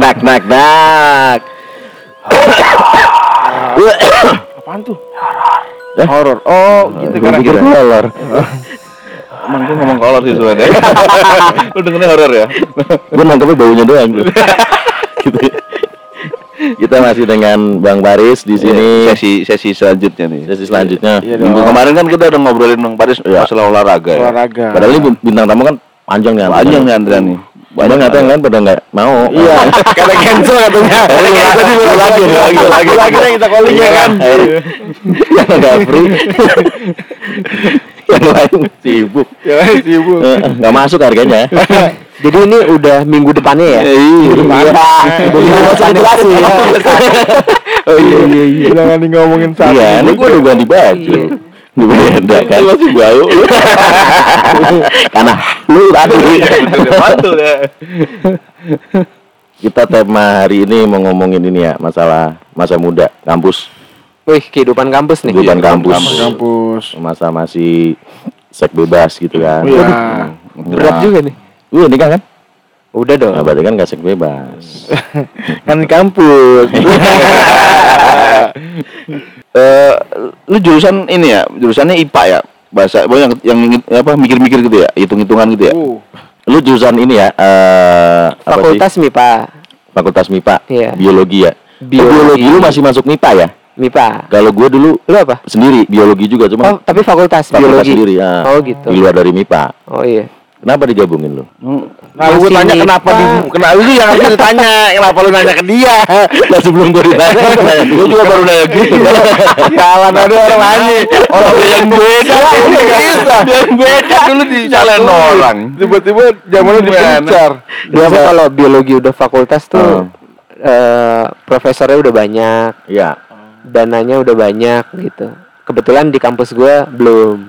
nak nak nak. Apaan tuh? Eh? Horor. Oh, gitu kan pikir akhirnya. kolor. Emang gue ngomong kolor sih sebenarnya. Lu dengernya horor ya? Gue nangkepnya baunya doang bro. gitu. Kita masih dengan Bang Baris di sini. sesi sesi selanjutnya nih. Sesi selanjutnya. Iya Minggu dong. kemarin kan kita udah ngobrolin Bang Paris Iya. masalah olahraga ya. Olahraga. Padahal ini bintang tamu kan panjang nih. Panjang nih Andrea nih. Banyak nggak tahu kan pada nggak mau. Iya, karena cancel katanya. Tadi baru lagi, lagi, lagi, lagi yang kita calling ya kan. Yang nggak free. Yang lain sibuk. Ya sibuk. Eh, Nggak masuk harganya. Jadi ini udah minggu depannya ya? Iya. Udah masuk jelasin ya. Oh iya iya iya. Jangan ngomongin sapi. Iya, ini gue udah ganti baju. Di beda kan. Masih bau. Karena lu tadi. Betul ya. Kita tema hari ini mau ngomongin ini ya, masalah masa muda kampus, Wih, kehidupan kampus nih. kehidupan kampus. Kampus. Masa masih seks bebas gitu kan. Iya. Berat juga nih. Wih, ini kan kan? Udah dong. Nah, berarti kan gak seks bebas. Kan di kampus. Eh, lu jurusan ini ya, jurusannya IPA ya. Bahasa yang yang apa mikir-mikir gitu ya, hitung-hitungan gitu ya. Uh, Lu jurusan ini ya, eh sih? Fakultas MIPA. Fakultas MIPA, Iya. biologi ya. Biologi. Oh, biologi lu masih masuk MIPA ya? MIPA. Kalau gue dulu Lu apa? sendiri biologi juga Oh, cuma tapi fakultas, fakultas biologi. sendiri ya. Oh, gitu. Di luar dari MIPA. Oh iya. Kenapa digabungin lu? Nah, gue tanya kenapa di kenapa lu yang harus ditanya, kenapa lu nanya ke dia? Lah sebelum gue ditanya, dulu. Gue juga baru nanya gitu. Jalan ada orang lain. Orang yang beda, yang beda dulu dicalain orang. Tiba-tiba zamannya dipencar. Biasa kalau biologi udah fakultas tuh Oh. eh, profesornya udah banyak, Iya. dananya udah banyak gitu. Kebetulan di kampus gua belum.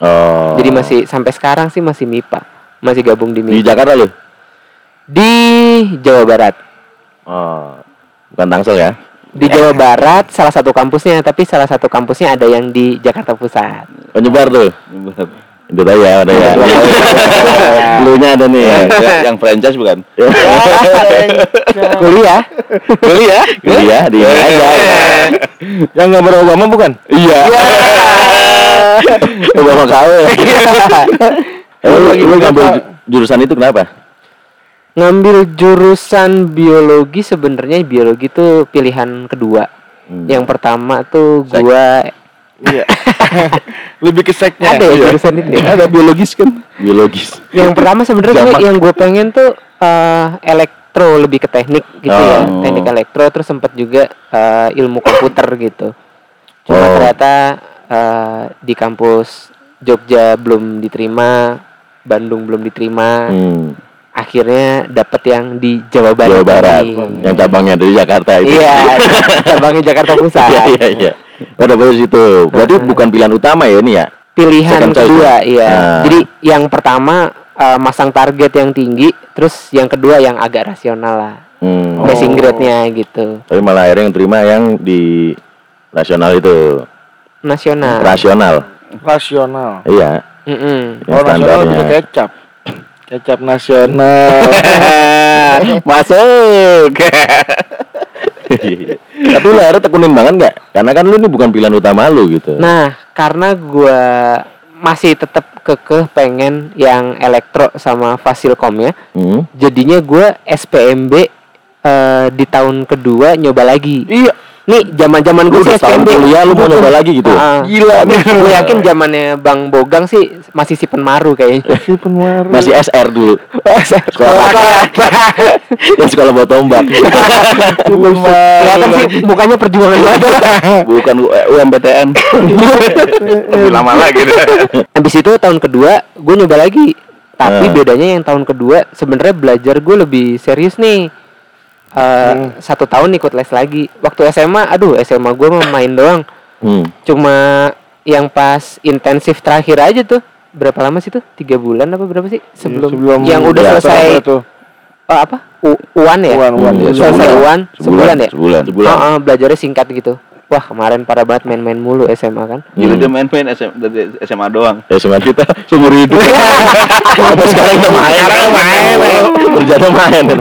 Oh. Jadi masih sampai sekarang sih masih MIPA. Masih gabung di di. Jakarta lu? Di Jawa Barat. Oh. Bukan Tangsel ya? Di Jawa Barat salah satu kampusnya, tapi salah satu kampusnya ada yang di Jakarta Pusat. Penyebar tuh. Itu tadi ya, ada ya. Lunya ada nih. Ya, yang franchise bukan? Kuliah. Kuliah? Kuliah di aja. Yang gambar Obama bukan? Iya. Obama KW. Eh, lu, lu ngambil ju- jurusan itu kenapa? Ngambil jurusan biologi sebenarnya biologi itu pilihan kedua. Hmm. Yang pertama tuh Sek. gua Iya. Lebih ke seknya. ada ya Iya. jurusan itu. ya? Ada biologis kan? Biologis. Yang pertama sebenarnya gua- yang gue pengen tuh eh, elektro lebih ke teknik gitu ya, Oh. teknik elektro terus sempat juga eh, ilmu komputer gitu. Cuma Oh. ternyata eh, di kampus Jogja belum diterima, Bandung belum diterima. Hmm. Akhirnya dapet yang di Jawa Barat. Jawa Barat. nih. Yang cabangnya dari Jakarta itu. Iya, cabangnya Jakarta Pusat. Iya, iya, iya. Oh, dapet di situ. Berarti bukan pilihan utama ya ini ya? Pilihan Second kedua, ya? iya. Nah. Jadi yang pertama eh, masang target yang tinggi, terus yang kedua yang agak rasional lah. Hmm. Passing grade-nya gitu. Tapi malah akhirnya yang terima yang di nasional itu. Nasional. Rasional. Rasional. Iya. Mm-mm. Yang Oh, nasional kecap. Kecap nasional. Masuk. Tapi lu akhirnya tekunin banget nggak? Karena kan lu ini bukan pilihan utama lu gitu. Nah, karena gua masih tetap kekeh pengen yang elektro sama fasilkom ya. Hmm. Jadinya gua SPMB eh, di tahun kedua nyoba lagi. iya. Nih, zaman-zaman Lu gue sih udah tahun SPMB. kuliah lu mau nyoba lagi gitu? Ah, Gila nih. Gue yakin zamannya Bang Bogang sih masih si penmaru kayaknya. Si penwaru. Masih SR dulu. Sekolah yang sekolah bawa tombak. Kelihatan sih mukanya perjuangan banget. Bukan U- eh, UMPTN. Lebih lama lagi. Habis itu tahun kedua gue nyoba lagi. Tapi Ah. bedanya yang tahun kedua sebenarnya belajar gue lebih serius nih. Eh, Satu tahun ikut les lagi. Waktu SMA, aduh SMA gue mah main doang. Hmm. Cuma yang pas intensif terakhir aja tuh. Berapa lama sih tuh? Tiga bulan apa berapa sih? Sebelum, sebelum yang udah ya, selesai tuh. oh, apa? U UAN ya? Uan, uan, Hmm, ya. selesai sebulan. UAN sebulan, ya? Sebulan. Sebulan. Ah, ah, belajarnya singkat gitu. Wah kemarin parah banget main-main mulu SMA kan. Gila Hmm. dia main-main SM, dari SMA doang. Ya semangat kita seumur hidup. Sampai sekarang kita main. Sekarang main. jatuh main.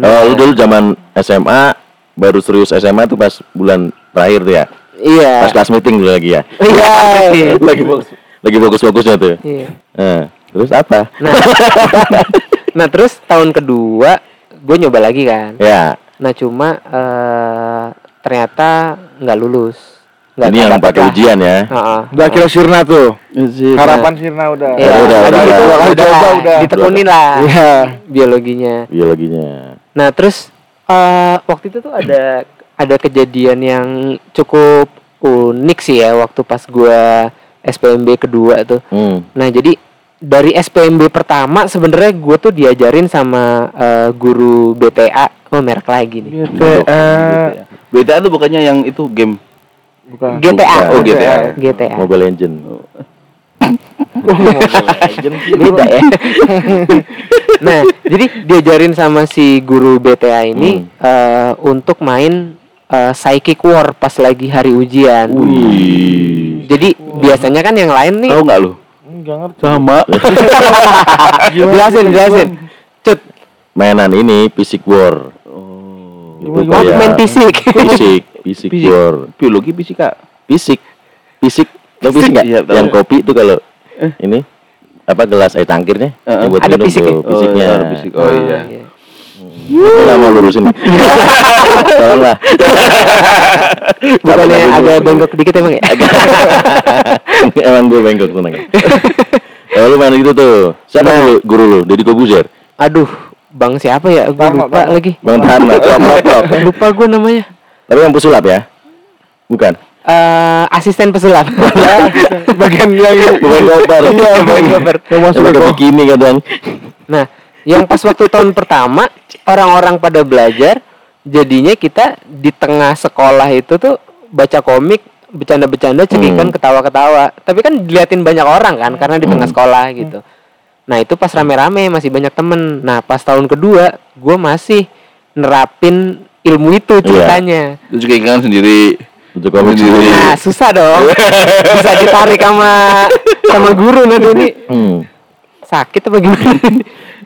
Oh, lu dulu zaman SMA baru serius SMA tuh pas bulan terakhir tuh ya. Iya. Pas kelas meeting dulu lagi ya. Iya. lagi fokus lagi fokus-fokusnya tuh. Iya. Nah, terus apa? Nah, nah terus tahun kedua gue nyoba lagi kan. Ya, Nah cuma eh, ternyata nggak lulus. Nggak ini yang pakai ujian ya. Heeh. Udah kira Sirna tuh. Harapan Harapan Sirna udah. Iya, udah, habis udah, itu udah. udah, Udah, lah, udah. ditekunin lah Iya. biologinya. Biologinya. Nah terus eh, waktu itu tuh ada ada kejadian yang cukup unik sih ya waktu pas gua SPMB kedua tuh. Hmm. Nah jadi dari SPMB pertama sebenarnya gue tuh diajarin sama eh, guru BTA, oh merek lagi nih. BTA. BTA itu bukannya yang itu game. Bukan. GTA. Oh, GTA. GTA. Mobile Legend. Beda ya. nah, jadi diajarin sama si guru BTA ini eh, untuk main eh, psychic war pas lagi hari ujian. Wih. Jadi biasanya kan yang lain nih Tahu nggak lu? Enggak ngerti. Sama. jelasin jelasin. Cut, Mainan ini Fisik War. Oh. Kayak main fisik. Fisik, Fisik Fisik. War. Biologi fisika. Fisik. Fisik. Lo fisik nggak? Iya, yang kopi itu kalau ini apa gelas air tangkirnya Eh, yang buat ada minum fisik tuh, ya? fisiknya. Oh, ada fisik. Oh iya. Aku nggak mau lurusin. Tolonglah. Bukannya agak bengkok dikit emang ya? Emang gue bengkok tenang. Kalau lu main gitu tuh, siapa Nah. guru lu? Deddy Kobuzer. Aduh, bang siapa ya? Gue lupa Tama. lagi. Bang Tama, Coplok. Lupa gue namanya. Tapi yang pesulap ya? Bukan. eh asisten pesulap. Bagian yang Bukan koper. Iya, bukan koper. Yang masuk ke bikini kadang. nah, yang pas waktu tahun pertama orang-orang pada belajar, jadinya kita di tengah sekolah itu tuh baca komik, bercanda-bercanda, cekikan, Hmm. ketawa-ketawa. Tapi kan diliatin banyak orang kan, karena di tengah sekolah gitu. Nah itu pas rame-rame masih banyak temen. Nah pas tahun kedua, gue masih nerapin ilmu itu Iya. ceritanya. Itu juga ikan sendiri. Untuk Sendiri. sendiri. Nah susah dong, bisa ditarik sama sama guru nanti ini Hmm. sakit apa gimana?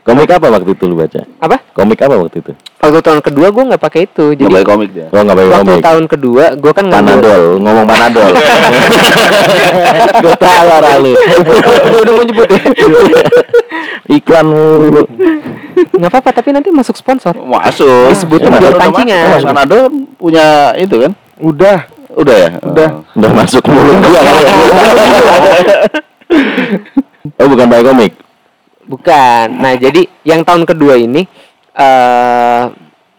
Komik apa waktu itu lu baca? apa? Komik apa waktu itu? Waktu tahun kedua gue nggak pakai itu, jadi pakai komik dia. Oh nggak pakai waktu komik. tahun kedua gue kan ngambil Panadol, ngomong Panadol. Gue tahu arah lu. udah, udah mau nyebut ya Iklan mulu. nggak apa-apa tapi nanti masuk sponsor Masuk. Disebutin Ya, udah pancingan. Manado punya itu kan? udah. Udah ya? Udah. Oh. Udah masuk mulut gua. oh bukan pakai komik. Bukan nah jadi yang tahun kedua ini eh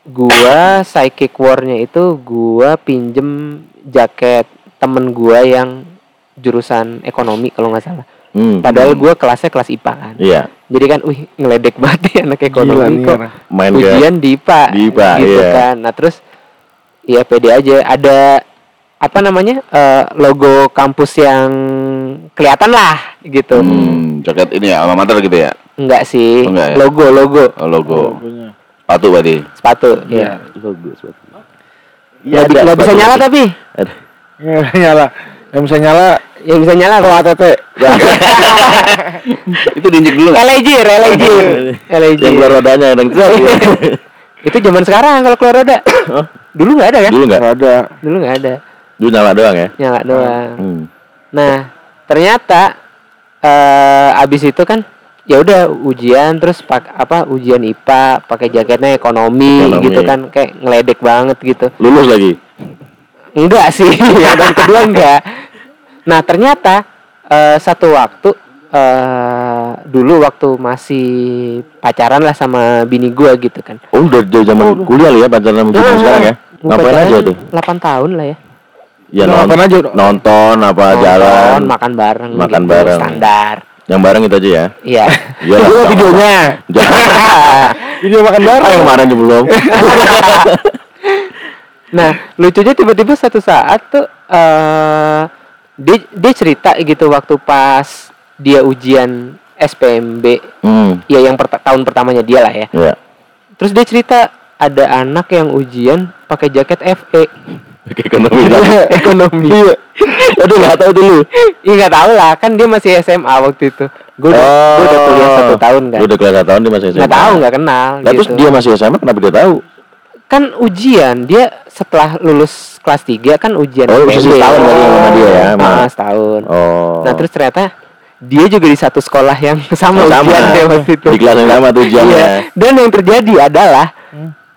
gua psychic warnya itu gua pinjem jaket temen gua yang jurusan ekonomi kalau nggak salah Hmm. padahal gua kelasnya kelas IPA kan Iya, jadi kan wih ngeledek banget ya anak Gila ekonomi nih kok main ujian di IPA, Di IPA, gitu iya. kan. Nah, terus ya pede aja ada apa namanya? eh, logo kampus yang kelihatan lah gitu. Hmm, jaket ini ya, alma mater gitu ya? Enggak sih. Oh, enggak ya? Logo, logo Oh, logo. Logonya. Sepatu berarti. sepatu. Iya. Ya. logo suatu. Nggak bi- nggak bisa nyala tapi. Bisa nyala. Yang bisa nyala Yang bisa nyala kalau ATT. itu diinjek dulu? Elejir, elejir. Elejir. Yang keluar rodanya yang Itu zaman sekarang kalau keluar roda. Dulu nggak ada kan? Dulu nggak? nggak ada. Dulu nggak ada. Dulu nyala doang ya. Nyala doang. Hmm. Nah, ternyata eh abis itu kan ya udah ujian terus pak apa ujian IPA pakai jaketnya ekonomi, Ekonomi. gitu kan kayak ngeledek banget gitu. Lulus lagi. Enggak sih, yang kedua enggak. Nah, ternyata eh, satu waktu eh dulu waktu masih pacaran lah sama bini gua gitu kan. Oh udah dari zaman kuliah lu ya pacaran sama Nah, gitu sekarang ya. Ngapain aja tuh? 8 tahun lah ya. Ya Udah ngapain non- aja? nonton apa Nonton, jalan. makan bareng Makan gitu, bareng. standar. Yang bareng itu aja ya. Iya. Iya lah. Itu videonya. Video makan Ah, bareng. yang kemarin juga belum. Nah, lucunya tiba-tiba satu saat tuh eh dia dia cerita gitu waktu pas dia ujian SPMB, Hmm. ya yang perta- tahun pertamanya dia lah ya. Ya. Terus dia cerita ada anak yang ujian pakai jaket FE Ekonomi lah. ekonomi. Iya. Aduh nggak tahu dulu. Iya nggak tahu lah, kan dia masih SMA waktu itu. Gue udah, gua udah kuliah satu tahun kan. Lu udah kelas satu tahun dia masih SMA. Nggak tahu, nggak kenal. Lah terus gitu. dia masih SMA kenapa dia tahu? kan ujian dia setelah lulus kelas 3 kan ujian Oh, PB. setahun berarti sama dia ya. Ah, setahun Oh. nah terus ternyata dia juga di satu sekolah yang sama, sama ujian deh waktu itu di kelas yang sama tuh ujiannya. Iya. dan yang terjadi adalah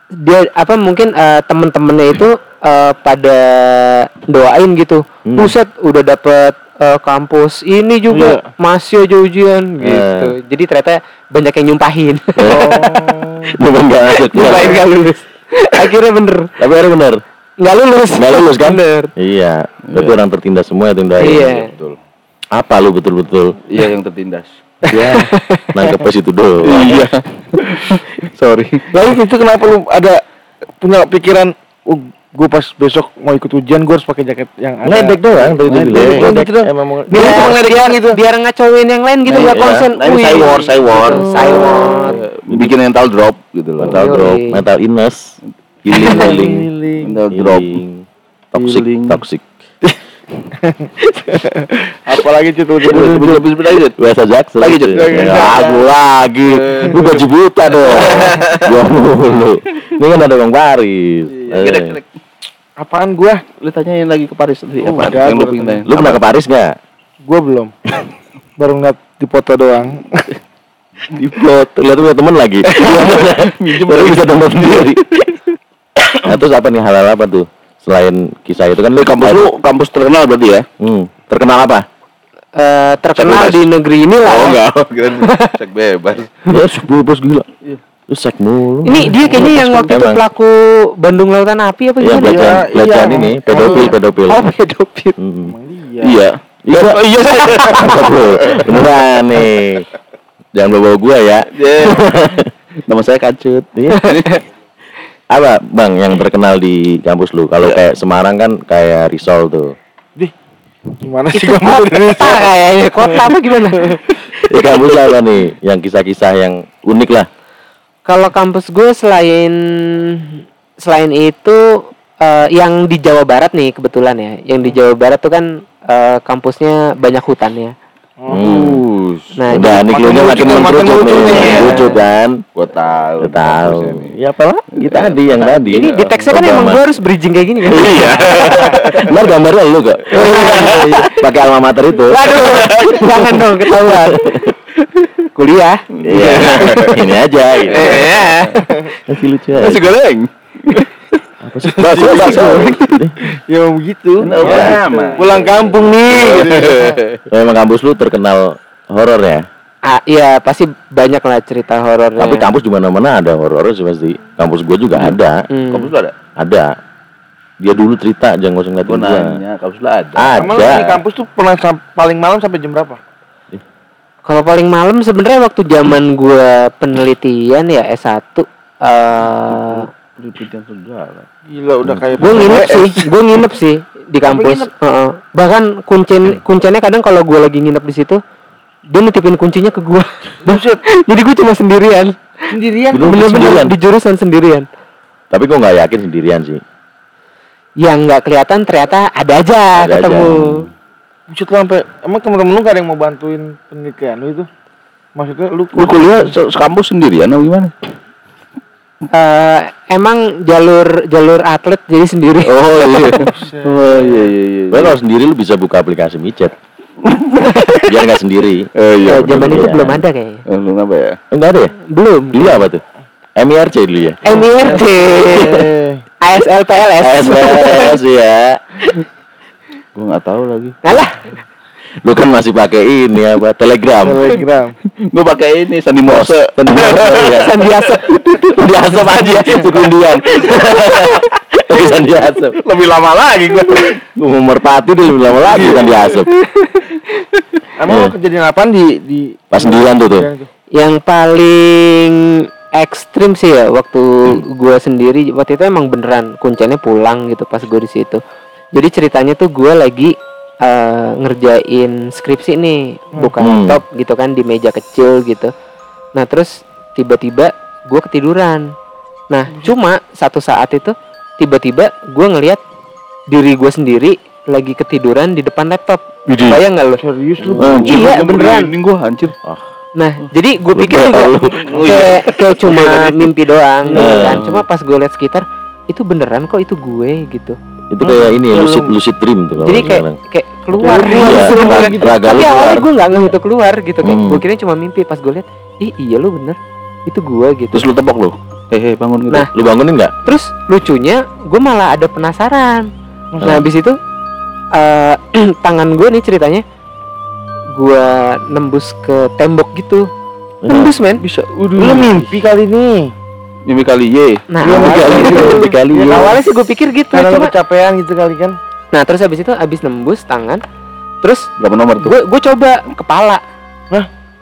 dia apa mungkin eh, temen-temennya itu eh, pada doain gitu Hmm. buset udah dapet eh, kampus ini juga masih aja ujian gitu jadi ternyata banyak yang nyumpahin masuk. nyumpahin gak lulus akhirnya bener Tapi akhirnya bener. nggak lulus Nggak lulus kan? bener Iya. Berarti orang tertindas semua itu yang doain. Iya. Betul. Apa lu betul-betul? Iya yang tertindas. Ya. Nangkep pas itu doang. Iya. Sorry. Lalu itu kenapa lu ada punya pikiran oh, gue pas besok mau ikut ujian gue harus pakai jaket yang ada Ngeledek doang tadi itu Ngeledek. bilang. Ngeledek doang. Emang mau Biar biar cuma biar, doang gitu. biar ngacauin yang lain gitu Nah, nggak iya. konsen Nah, ini Wih. Cywar, Cywar. Cywar. Bikin mental drop gitu loh. mental drop, mental illness, healing, healing. Mental drop. toxic, toxic. apalagi itu sebut lagi. Jut. Biasa Jackson. Lagi. Ya, Aku lagi. Lu gaji buta dong. Gua mulu. Ini kan ada Bang Baris. Eh. Gedek, gedek. Apaan gue Lu tanyain lagi ke Paris tadi Oh, apa? ada, Yang lu gua pengen tanya. Lu pernah ke Paris nggak? gue belum baru ngeliat di foto doang Di foto. Lihat punya temen lagi. Baru bisa download sendiri. Nah terus apa nih halal apa tuh? Selain kisah itu kan lu Kampus lu kampus terkenal berarti ya? Hmm, terkenal apa? Eh, terkenal Cek di negeri ini lah Oh enggak, kira cek bebas. Ya bos gila. Lu sek mulu. ini dia kayaknya yang waktu itu pelaku Bandung Lautan Api apa Iya, gimana pelecehan, Iya, pelecehan iya. ini, pedofil, Oh. pedofil. oh pedofil Hmm. iya Iya. Iya, iya. Mantap lu. Beneran nih. Jangan bawa gua ya. Iya. Nama saya Kacut. Iya. Apa, Bang, yang terkenal di kampus lu? Kalau kayak Semarang kan kayak Risol tuh. Dih, gimana sih kamu kota kayaknya kota apa gimana Di kampus apa nih? Yang kisah-kisah yang unik lah. Kalau kampus gue selain selain itu eh, yang di Jawa Barat nih kebetulan ya yang di Jawa Barat tuh kan eh, kampusnya banyak hutan ya Hmm. Nah, Udah nih makin makin mengkerucut lucu nih. Lucu kan? Gua tahu. Tahu. Ya apalah? Kita tadi yang tadi. ini di teksnya kan emang gue harus bridging kayak gini kan Iya. Ntar gambarnya lu kok. Pakai alma mater itu. Waduh, jangan dong ketahuan. Kuliah. Iya. Ini aja. Gitu. Iya. Masih lucu aja. Nasi goreng. Apa sih? Bakso, bakso. ya begitu? Ya, pulang kampung nih gitu. Memang kampus lu terkenal horor ya. Ah, iya pasti banyak lah cerita horornya. Tapi kampus di mana-mana ada horor sih pasti. Kampus gua juga ada. Hmm. Kampus lu ada? Ada. Dia dulu cerita jangan ngosong ngeliatin gua. nanya, kampus lu ada. Emang lu di Ada. kampus tuh pernah sam- paling malam sampai jam berapa? Kalau paling malam sebenarnya waktu zaman gua penelitian ya S1 eh Penelitian segala. Gila udah kayak gue nginep sih, gue nginep sih di kampus. Heeh. Bahkan kuncen kuncennya kadang kalau gue lagi nginep di situ, dia nitipin kuncinya ke gue. Buset, Jadi gue cuma sendirian. sendirian Bener-bener sendirian? di jurusan sendirian. Tapi gua nggak yakin sendirian sih. Yang nggak kelihatan ternyata ada aja Ada ketemu. Buset lu sampai emang temen-temen lu gak ada yang mau bantuin penelitian lu itu? Maksudnya lu Lu kuliah se- sekampus sendirian atau gimana? Eh, emang jalur jalur atlet jadi sendiri. Oh iya. Oh iya iya iya. Tapi kalau sendiri lu bisa buka aplikasi micet. Biar nggak sendiri. Oh Eh, iya. zaman bener, itu iya. belum ada kayaknya. Eh, Lu apa ya? Enggak ada ya? Belum. Dulu apa tuh? MIRC dulu ya? MIRC, eh, ASL PLS. SPS ya. Gua nggak tahu lagi. Alah, Lu kan masih pakai ini apa? Telegram. telegram. Gua pakai ini Sandi Morse. ya. Sandi Asep. Di asap aja sekundian. Tapi sandi asap. Lebih lama lagi gua. Gua mau merpati dia lebih lama lagi kan di asap. Emang lu kejadian apa di di Pas sendirian tuh tuh. Yang paling ekstrim sih ya waktu gua sendiri waktu itu emang beneran kuncinya pulang gitu pas gue di situ. Jadi ceritanya tuh gua lagi eh, ngerjain skripsi nih, buka Hmm. laptop gitu kan di meja kecil gitu. Nah terus tiba-tiba gua ketiduran. Nah cuma satu saat itu tiba-tiba gua ngelihat diri gue sendiri lagi ketiduran di depan laptop. Widih. Bayang nggak lo? Serius lu? Anjir, Iya, gua beneran. merinding gua anjir. Nah, jadi gue pikir tahu. kayak kayak cuma mimpi doang gitu Nah. kan. Cuma pas gue lihat sekitar itu beneran kok itu gue gitu. Itu kayak ini ya, lucid lucid dream tuh Jadi kayak kayak keluar Keluar, gitu. Iya, keluar raga- gitu. raga Tapi awalnya gue nggak itu keluar gitu kayak Hmm. gue kira cuma mimpi pas gue lihat ih iya lu bener itu gue gitu. Terus lu tepok lu. Hehe, bangun gitu. Nah. Lu bangunin nggak? Terus lucunya gue malah ada penasaran. Nah habis itu eh tangan gue nih ceritanya gue nembus ke tembok gitu. Nembus men. bisa. Lu mimpi kali ini. Mimpi kali ye. Nah Iya, awalnya, kali ini, Lebih kali ya. awalnya sih gue pikir gitu. Karena Cuma, kecapean gitu kali kan. nah terus habis itu habis nembus tangan. Terus Berapa nomor tuh? gue gue coba kepala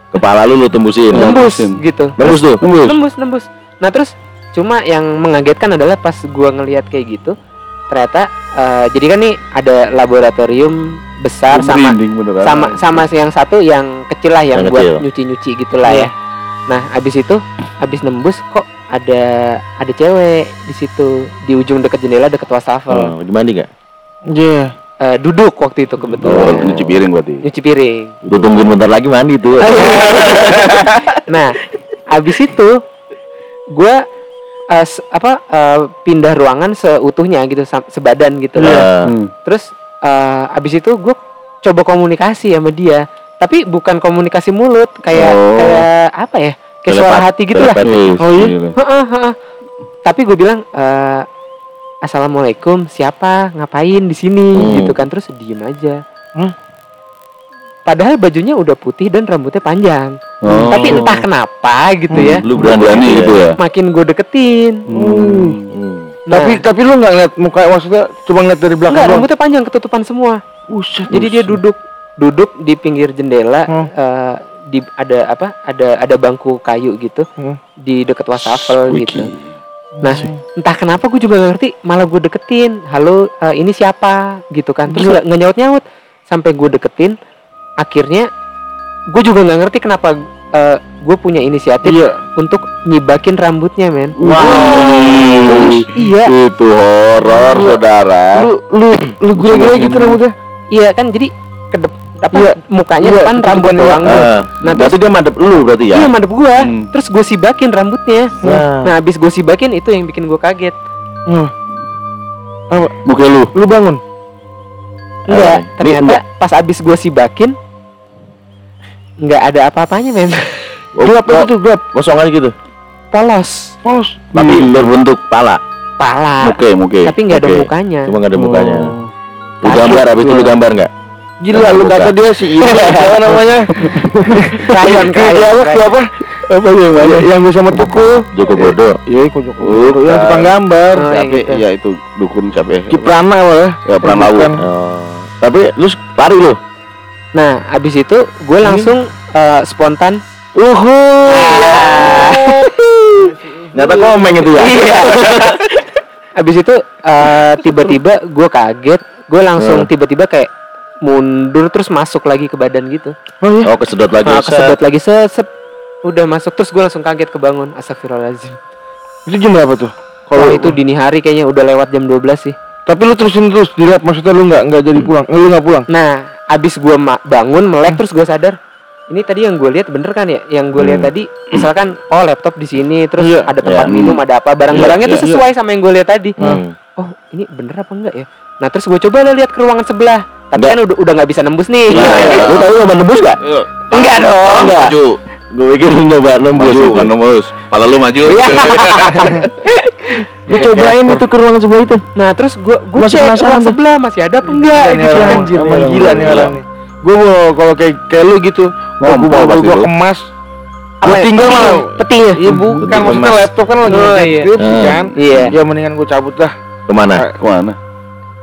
Kepala lu lu tembusin. nembus Nembusin. gitu. Nembus tuh. Nembus. nembus nembus nah terus cuma yang mengagetkan adalah pas gua ngelihat kayak gitu ternyata eh, jadi kan nih ada laboratorium besar sama beneran. sama sama yang satu yang kecil lah yang, Yang buat kecil. nyuci nyuci gitulah Iya. ya nah abis itu abis nembus kok ada ada cewek di situ di ujung deket jendela deket wastafel Oh, di mandi nggak? Iya. Eh, duduk waktu itu Oh, kebetulan nyuci piring berarti. nyuci piring Lu tungguin bentar lagi mandi tuh. nah, abis itu gue apa eh, pindah ruangan seutuhnya gitu sebadan gitu loh. Nah, Hmm. Terus eh, abis itu gue coba komunikasi sama dia, tapi bukan komunikasi mulut kayak Oh. kayak apa ya? Kayak suara telepat- hati gitu lah. Oh iya? Heeh, heeh. Tapi gue bilang eh, Assalamualaikum, siapa? Ngapain di sini? Hmm. Gitu kan terus diem aja. Hah? Padahal bajunya udah putih dan rambutnya panjang. Oh. Tapi entah kenapa gitu ya. Lu berani gitu ya. makin gue deketin. Hmm. Hmm. Nah, Tapi tapi lu nggak ngeliat muka maksudnya cuma ngeliat dari belakang enggak rambutnya panjang ketutupan semua. Buset. Jadi dia duduk duduk di pinggir jendela Hmm. eh, di ada apa? Ada ada bangku kayu gitu Hmm. di deket wastafel gitu. Nah, entah kenapa gue juga gak ngerti, malah gue deketin. Halo, eh, ini siapa? Gitu kan. Terus nggak nggak nyaut-nyaut sampai gue deketin. Akhirnya gue juga nggak ngerti kenapa gue punya inisiatif Iya. untuk nyibakin rambutnya, men. Wow. Iya. Itu horor, saudara. Lu lu lu gue gitu rambutnya. Iya kan jadi ke dep- apa Iya. mukanya Iya, depan rambut doang. tuh. Ah, Nah, berarti dia madep lu berarti ya? Iya madep gua. Hmm. Terus gue sibakin rambutnya. Nah. Nah, habis gue sibakin itu yang bikin gue kaget. Hmm. Muka lu. Lu bangun. Enggak, Eh, ini ternyata enggak. pas abis gue sibakin nggak ada apa-apanya men. Oh, Gelap kok itu gelap. kosong aja gitu. Polos, Polos. Tapi berbentuk pala. pala, Muka, muka. tapi nggak ada Oke. mukanya. Cuma nggak ada mukanya. Oh. Lu gambar habis itu lu gambar nggak? Gila lu kata dia sih ini apa namanya? Krayon, krayon, Apa krayon. apa? Apa yang bisa metuku? Joko Bodo. Iya, Joko. Bukan. Yang tukang gambar. Oh, Tapi gitu. ya itu dukun siapa ya? Kiprana apa ya? Ya. Bukan. Oh. Tapi lu lari lu. Nah, abis itu gue langsung eh, spontan. Uhu. Nyata komeng itu ya. Iya. abis itu eh, tiba-tiba gue kaget, gue langsung Hmm. tiba-tiba kayak mundur terus masuk lagi ke badan gitu. Oh iya. Oh, kesedot lagi. Nah, kesedot lagi set, set. udah masuk terus gue langsung kaget kebangun astagfirullahaladzim Itu jam berapa tuh? kalau itu dini hari kayaknya udah lewat jam 12 sih Tapi lu terusin terus di lab maksudnya lu nggak nggak jadi pulang. Eh, Lu nggak pulang. nah abis gue bangun melek terus gue sadar ini tadi yang gue lihat bener kan ya yang gue lihat tadi misalkan oh laptop di sini terus Iya. ada tempat Iya. minum ada apa barang-barangnya Iya, tuh iya. sesuai sama yang gue lihat tadi Hmm. oh ini bener apa enggak ya nah terus gue coba lihat ke ruangan sebelah tapi kan udah udah nggak bisa nembus nih Nah, lu tahu nyoba nembus gak? enggak dong Enggak. Maju. Gue pikir lu nyoba nembus. Maju, kan nembus. Pala lu maju. Iya. Lu cobain itu ke ruangan sebelah itu. nah terus gue gue Masih cek penasaran ruang tuh. sebelah masih ada apa enggak gitu anjir emang ya. gila nih orang nih. Gue mau kalau kayak kayak lu gitu, gua, pasti gua lu. kemas. Apa Gua ya? tinggal Peti- petinya Iya bukan maksudnya laptop kan lagi Oh, oh, iya. kan. Iya. Ya mendingan gue cabut dah. Ke mana? Ke mana?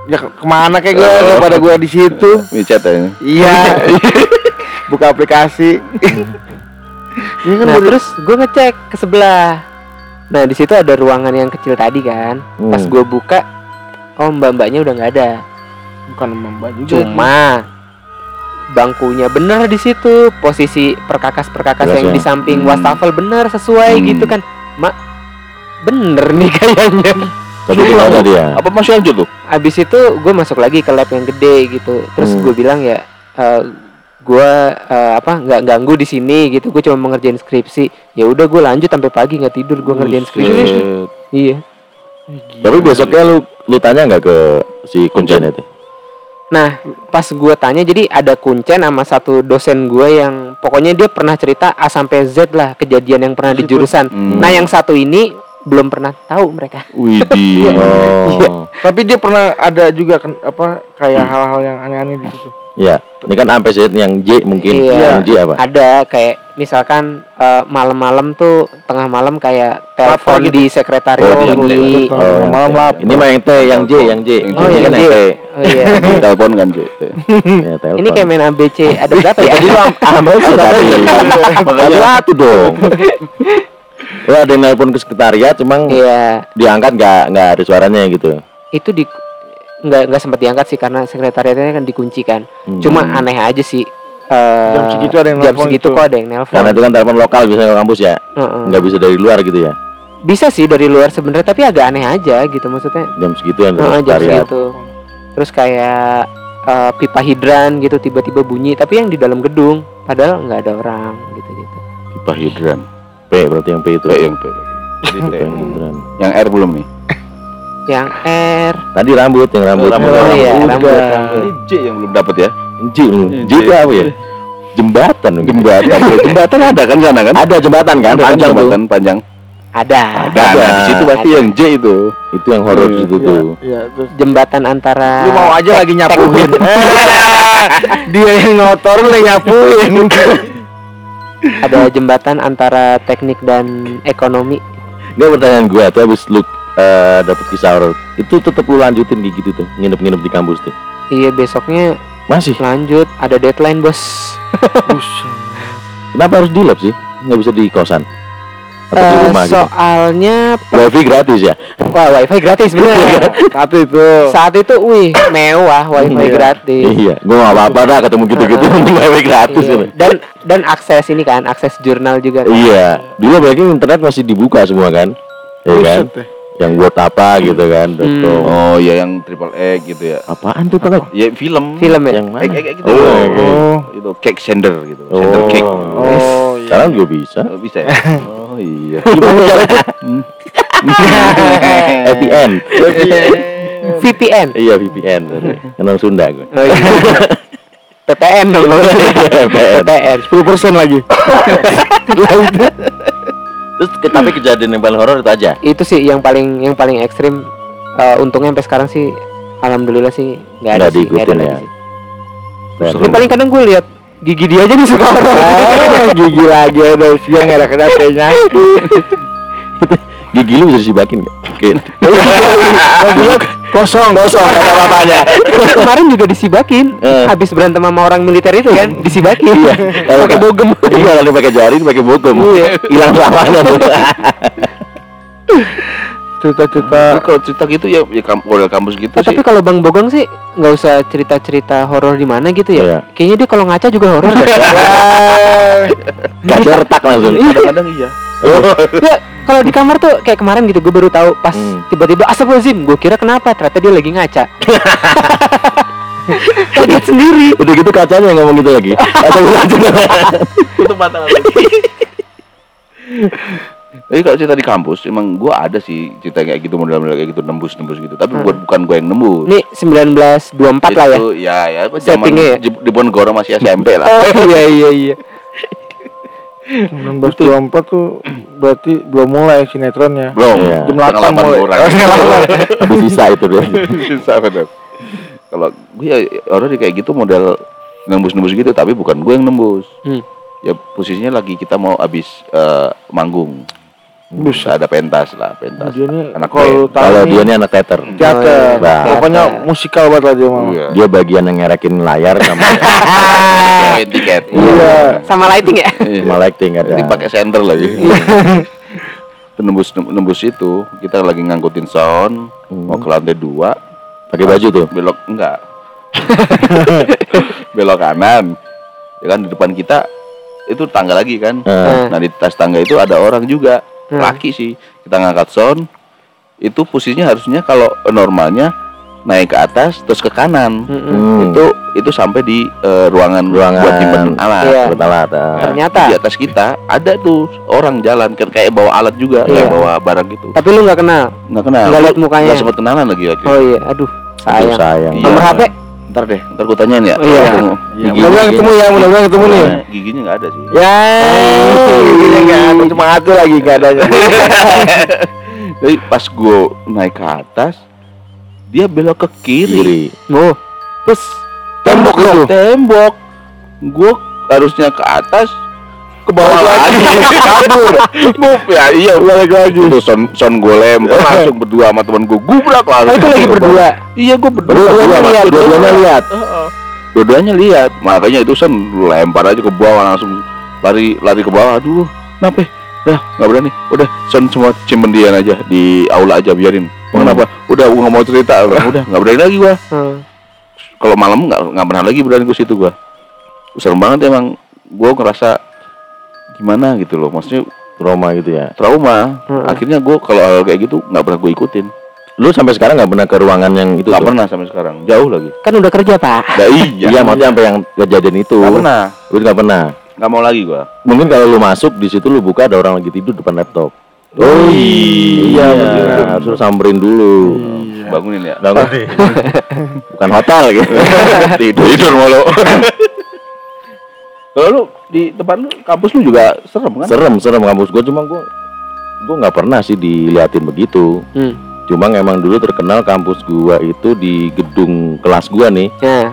Ya ke- ke mana kayak gue Oh. daripada gue di situ. Micet ya ini. Iya. Buka aplikasi. Ini kan Nah terus gue ngecek ke sebelah. Nah di situ ada ruangan yang kecil tadi kan. Pas Hmm. gue buka, oh mbak-mbaknya udah nggak ada. bukan mbak juga. Cuma bangkunya bener di situ. Posisi perkakas-perkakas yang Jelas di ya. samping Hmm. wastafel bener sesuai Hmm. gitu kan. Mak, bener nih kayaknya. Tapi di mana dia? Apa masih lanjut tuh? Abis itu gue masuk lagi ke lab yang gede gitu. Terus Hmm. gue bilang ya, eh, gue eh, apa nggak ganggu di sini gitu. Gue cuma mengerjain skripsi. Ya udah gue lanjut sampai pagi nggak tidur gue ngerjain skripsi. Iya. Tapi besoknya lu lu tanya nggak ke si kuncen itu? Nah, pas gue tanya, jadi ada kuncen sama satu dosen gue yang pokoknya dia pernah cerita A sampai Z lah kejadian yang pernah di jurusan. Hmm. Nah, yang satu ini belum pernah tahu mereka. Widih. Oh. Tapi dia pernah ada juga kan apa kayak hal-hal yang aneh-aneh di situ. Ya, ini kan sampai Z yang J mungkin. Iya. Yang J apa? Ada kayak misalkan eh, malam-malam tuh tengah malam kayak telepon gitu. di sekretariat Oh, di bunyi. yang Oh, malam lap. Ini mah yang T, yang J, yang J. Yang Oh, J yang kan J. Oh iya. Telepon kan J. Ya, telepon. Ini kayak main ABC. Ada berapa ya? Tadi lu ambil tadi. Makanya satu dong. Oh, ada yang nelpon ke sekretariat, cuma Iya. diangkat nggak nggak ada suaranya gitu. itu di nggak nggak sempat diangkat sih karena sekretariatnya kan dikunci kan Hmm. cuma aneh aja sih eh, Jam segitu ada yang jam segitu itu. kok ada yang nelpon Karena itu kan telepon lokal biasanya ke kampus ya. Nggak bisa dari luar gitu ya. bisa sih dari luar sebenarnya tapi agak aneh aja gitu maksudnya Jam segitu yang dari Heeh, jam sekretariat. segitu terus kayak eh, pipa hidran gitu tiba-tiba bunyi tapi yang di dalam gedung padahal nggak ada orang gitu gitu Pipa hidran. P berarti yang P itu. P yang P. Jadi P yang R belum nih? yang R Tadi rambut yang rambut. Oh, rambut. oh iya Udah. rambut rambut Ini J yang belum dapat ya? J, J itu apa ya? Jembatan. Jembatan. jembatan ada kan sana kan? Ada jembatan kan? Ada kan Panjang tuh. jembatan panjang. ada Ada. Nah, di situ berarti yang J itu. Itu yang horor di situ tuh. Iya, terus jembatan antara lu mau aja lagi nyapuin. Dia yang ngotor lu nyapuin. ada jembatan antara teknik dan ekonomi. Enggak pertanyaan gua tuh habis lu eh, dapet kisah horor itu tetep lu lanjutin kayak gitu tuh nginep-nginep di kampus tuh iya besoknya masih? lanjut. Ada deadline bos. Kenapa harus di lab sih? Nggak bisa di kosan Eh, rumah gitu soalnya wifi gratis ya wah wifi gratis bener Satu itu. saat itu wih mewah wifi Iya. gratis iya gua nggak apa-apa dah ketemu gitu-gitu wifi gratis Iya. gitu. dan dan akses ini kan akses jurnal juga kan. iya dulu apalagi internet masih dibuka semua kan Iya kan yang buat apa gitu kan Hmm. Oh iya yang triple X gitu ya. apaan tuh pak Ya film. film ya yang mana Egg, egg, egg gitu. oh, Oh. Itu cake sender gitu. oh. Sender cake. Oh, iya. sekarang juga bisa Oh, bisa ya? Oh iya. VPN VPN iya VPN kenal Sunda gue oh, iya. PPN dong VPN PPN 10% lagi. Terus tapi kejadian yang paling horor itu aja. itu sih yang paling yang paling ekstrim. Eh, untungnya sampai sekarang sih alhamdulillah sih nggak ada Nggak sih nggak ada diikutin ya. sih. Paling kadang gue lihat gigi dia aja nih suka Ah, gigi lagi ada siang ada kenapa Gigi lu bisa disibakin gak? Mungkin. kosong kosong ada apa-apanya. kemarin juga disibakin Eh. habis berantem sama orang militer itu kan disibakin pakai bogem Iya, kalau pakai jari pakai bogem. Iya. Hilang selamanya. Cerita-cerita Tapi kalau cerita gitu ya, ya model kampus gitu Oh, sih. tapi kalau Bang Bogong sih nggak usah cerita-cerita horor di mana gitu ya. Iya. Kayaknya dia kalau ngaca juga horor. Kaca retak langsung. Kadang-kadang iya. ya, kalau di kamar tuh kayak kemarin gitu gue baru tahu pas Hmm. tiba-tiba astagfirullahaladzim gue kira kenapa ternyata dia lagi ngaca. Kaget sendiri. Udah gitu kacanya yang ngomong gitu lagi. Atau Itu mata lagi. Tapi kalau cerita di kampus, emang gua ada sih cerita kayak gitu model-model kayak gitu nembus-nembus gitu. Tapi buat bukan gua yang nembus. Ini 1924 lah ya. Itu ya ya apa zaman Settingnya ya? di, Ponegoro masih SMP lah. Oh iya iya iya. 1924 tuh berarti belum mulai sinetronnya. Belum. Iya. Jam Setengah 8 delapan mulai. Habis sisa itu dia. Susah bener. Kalau gue ya orang kayak gitu model nembus-nembus gitu, tapi bukan gue yang nembus. Hmm. Ya posisinya lagi kita mau habis eh, manggung. Bisa ada pentas lah, pentas. Dia ini Anak kalau Kalau dia ini anak teater. teater. Bah. Pokoknya musikal banget lah dia mah. Iya. Dia bagian yang ngerakin layar sama tiket. Iya. Sama lighting ya. sama lighting ada. Jadi pakai senter lagi. nembus nembus itu kita lagi ngangkutin sound mau ke lantai dua Pakai baju tuh. belok enggak belok kanan ya kan di depan kita itu tangga lagi kan Eh. nah di atas tangga itu ada orang juga Hmm. laki sih kita ngangkat sound itu posisinya harusnya kalau normalnya naik ke atas terus ke kanan. Hmm. Itu itu sampai di eh, ruangan Ruangan. buat nyimpen alat. Iya. Buat alat, ah. Ternyata. di atas kita ada tuh orang jalan kan kayak bawa alat juga, Iya. kayak bawa barang gitu. Tapi lu nggak kenal. Nggak kenal. Nggak lihat mukanya. Nggak sempet kenalan lagi waktu Oh iya, aduh, Aduh, sayang. sayang. Iya. Nomor HP? Ntar deh, ntar gue tanyain ya. Oh, iya. Ketemu. Ya, mudah-mudahan ketemu ya, mudah-mudahan ketemu nih. Nah, giginya nggak ada sih. Ya, gini kan cuma aku lagi gak ada. Jadi pas gue naik ke atas, dia belok ke kiri. Kiri. Oh, Terus Tembok. Tembok. Gue harusnya ke atas, ke bawah lagi. Kabur. Move ya, iya balik lagi. Itu son son gue lempar langsung berdua sama teman gue gubrak langsung. Itu lagi berdua. Iya gue berdua. Berdua, lihat, dua-duanya lihat. Dua-duanya lihat. Makanya itu son lempar aja ke bawah langsung lari lari ke bawah. Aduh, kenapa? Dah, nggak berani. Udah, son semua cimendian aja di aula aja biarin. Hmm. Kenapa? Udah, gua nggak mau cerita. Udah, nggak berani lagi gua. Hmm. Kalau malam nggak nggak pernah lagi berani ke situ gua. Serem banget emang. Gua ngerasa gimana gitu loh. Maksudnya Trauma gitu ya. trauma. Hmm. Akhirnya gua kalau hal kayak gitu nggak pernah gue ikutin. Lu sampai sekarang nggak pernah ke ruangan yang itu? Nggak pernah sampai sekarang. Jauh lagi. Kan udah kerja, Pak. Nah, iya. Iya, maksudnya sampai yang kejadian itu. Nggak pernah. Lu nggak pernah. Nggak mau lagi gua. Mungkin kalau lu masuk di situ lu buka ada orang lagi tidur depan laptop. Oh, iya, iya. harus lu samperin dulu. Bangunin ya. Bangun. Bukan hotel gitu. tidur tidur mulu. Kalau lu di tempat lu kampus lu juga serem kan? serem, serem kampus gua cuma gua gua nggak pernah sih diliatin begitu. Hmm. Cuma emang dulu terkenal kampus gua itu di gedung kelas gua nih. Nah.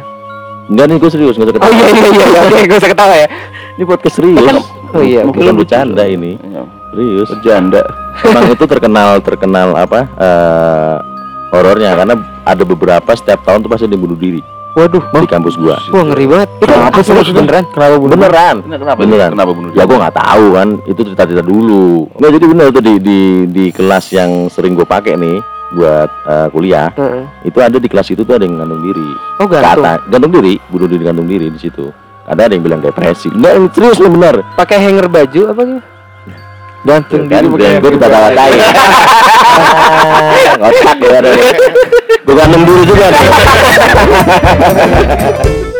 Enggak nih gua serius, nggak usah Oh ketawa. iya iya iya, iya. oke, gue usah ketawa ya. Ini podcast serius. Oh iya. Bukan bercanda ini. Iya. Serius. Bercanda. Emang itu terkenal terkenal apa? eh horornya karena ada beberapa setiap tahun tuh pasti ada yang bunuh diri Waduh, di kampus gua. wah ngeri banget. Itu Kenapa sih beneran? Kenapa bunuh? Beneran. Kenapa? Beneran. Kenapa bunuh Ya gua nggak tahu kan, itu cerita-cerita dulu. Nggak jadi bener tuh di di di kelas yang sering gue pakai nih buat eh, kuliah. Heeh. Itu ada di kelas itu tuh ada yang gantung diri. Oh gantung. Kata gantung diri, bunuh diri gantung diri di situ. Ada ada yang bilang depresi. Enggak, serius lu bener. Pakai hanger baju apa gitu? Gantung kan diri gue dikata-katain. Ngotak ya ada. Gue gantung diri juga.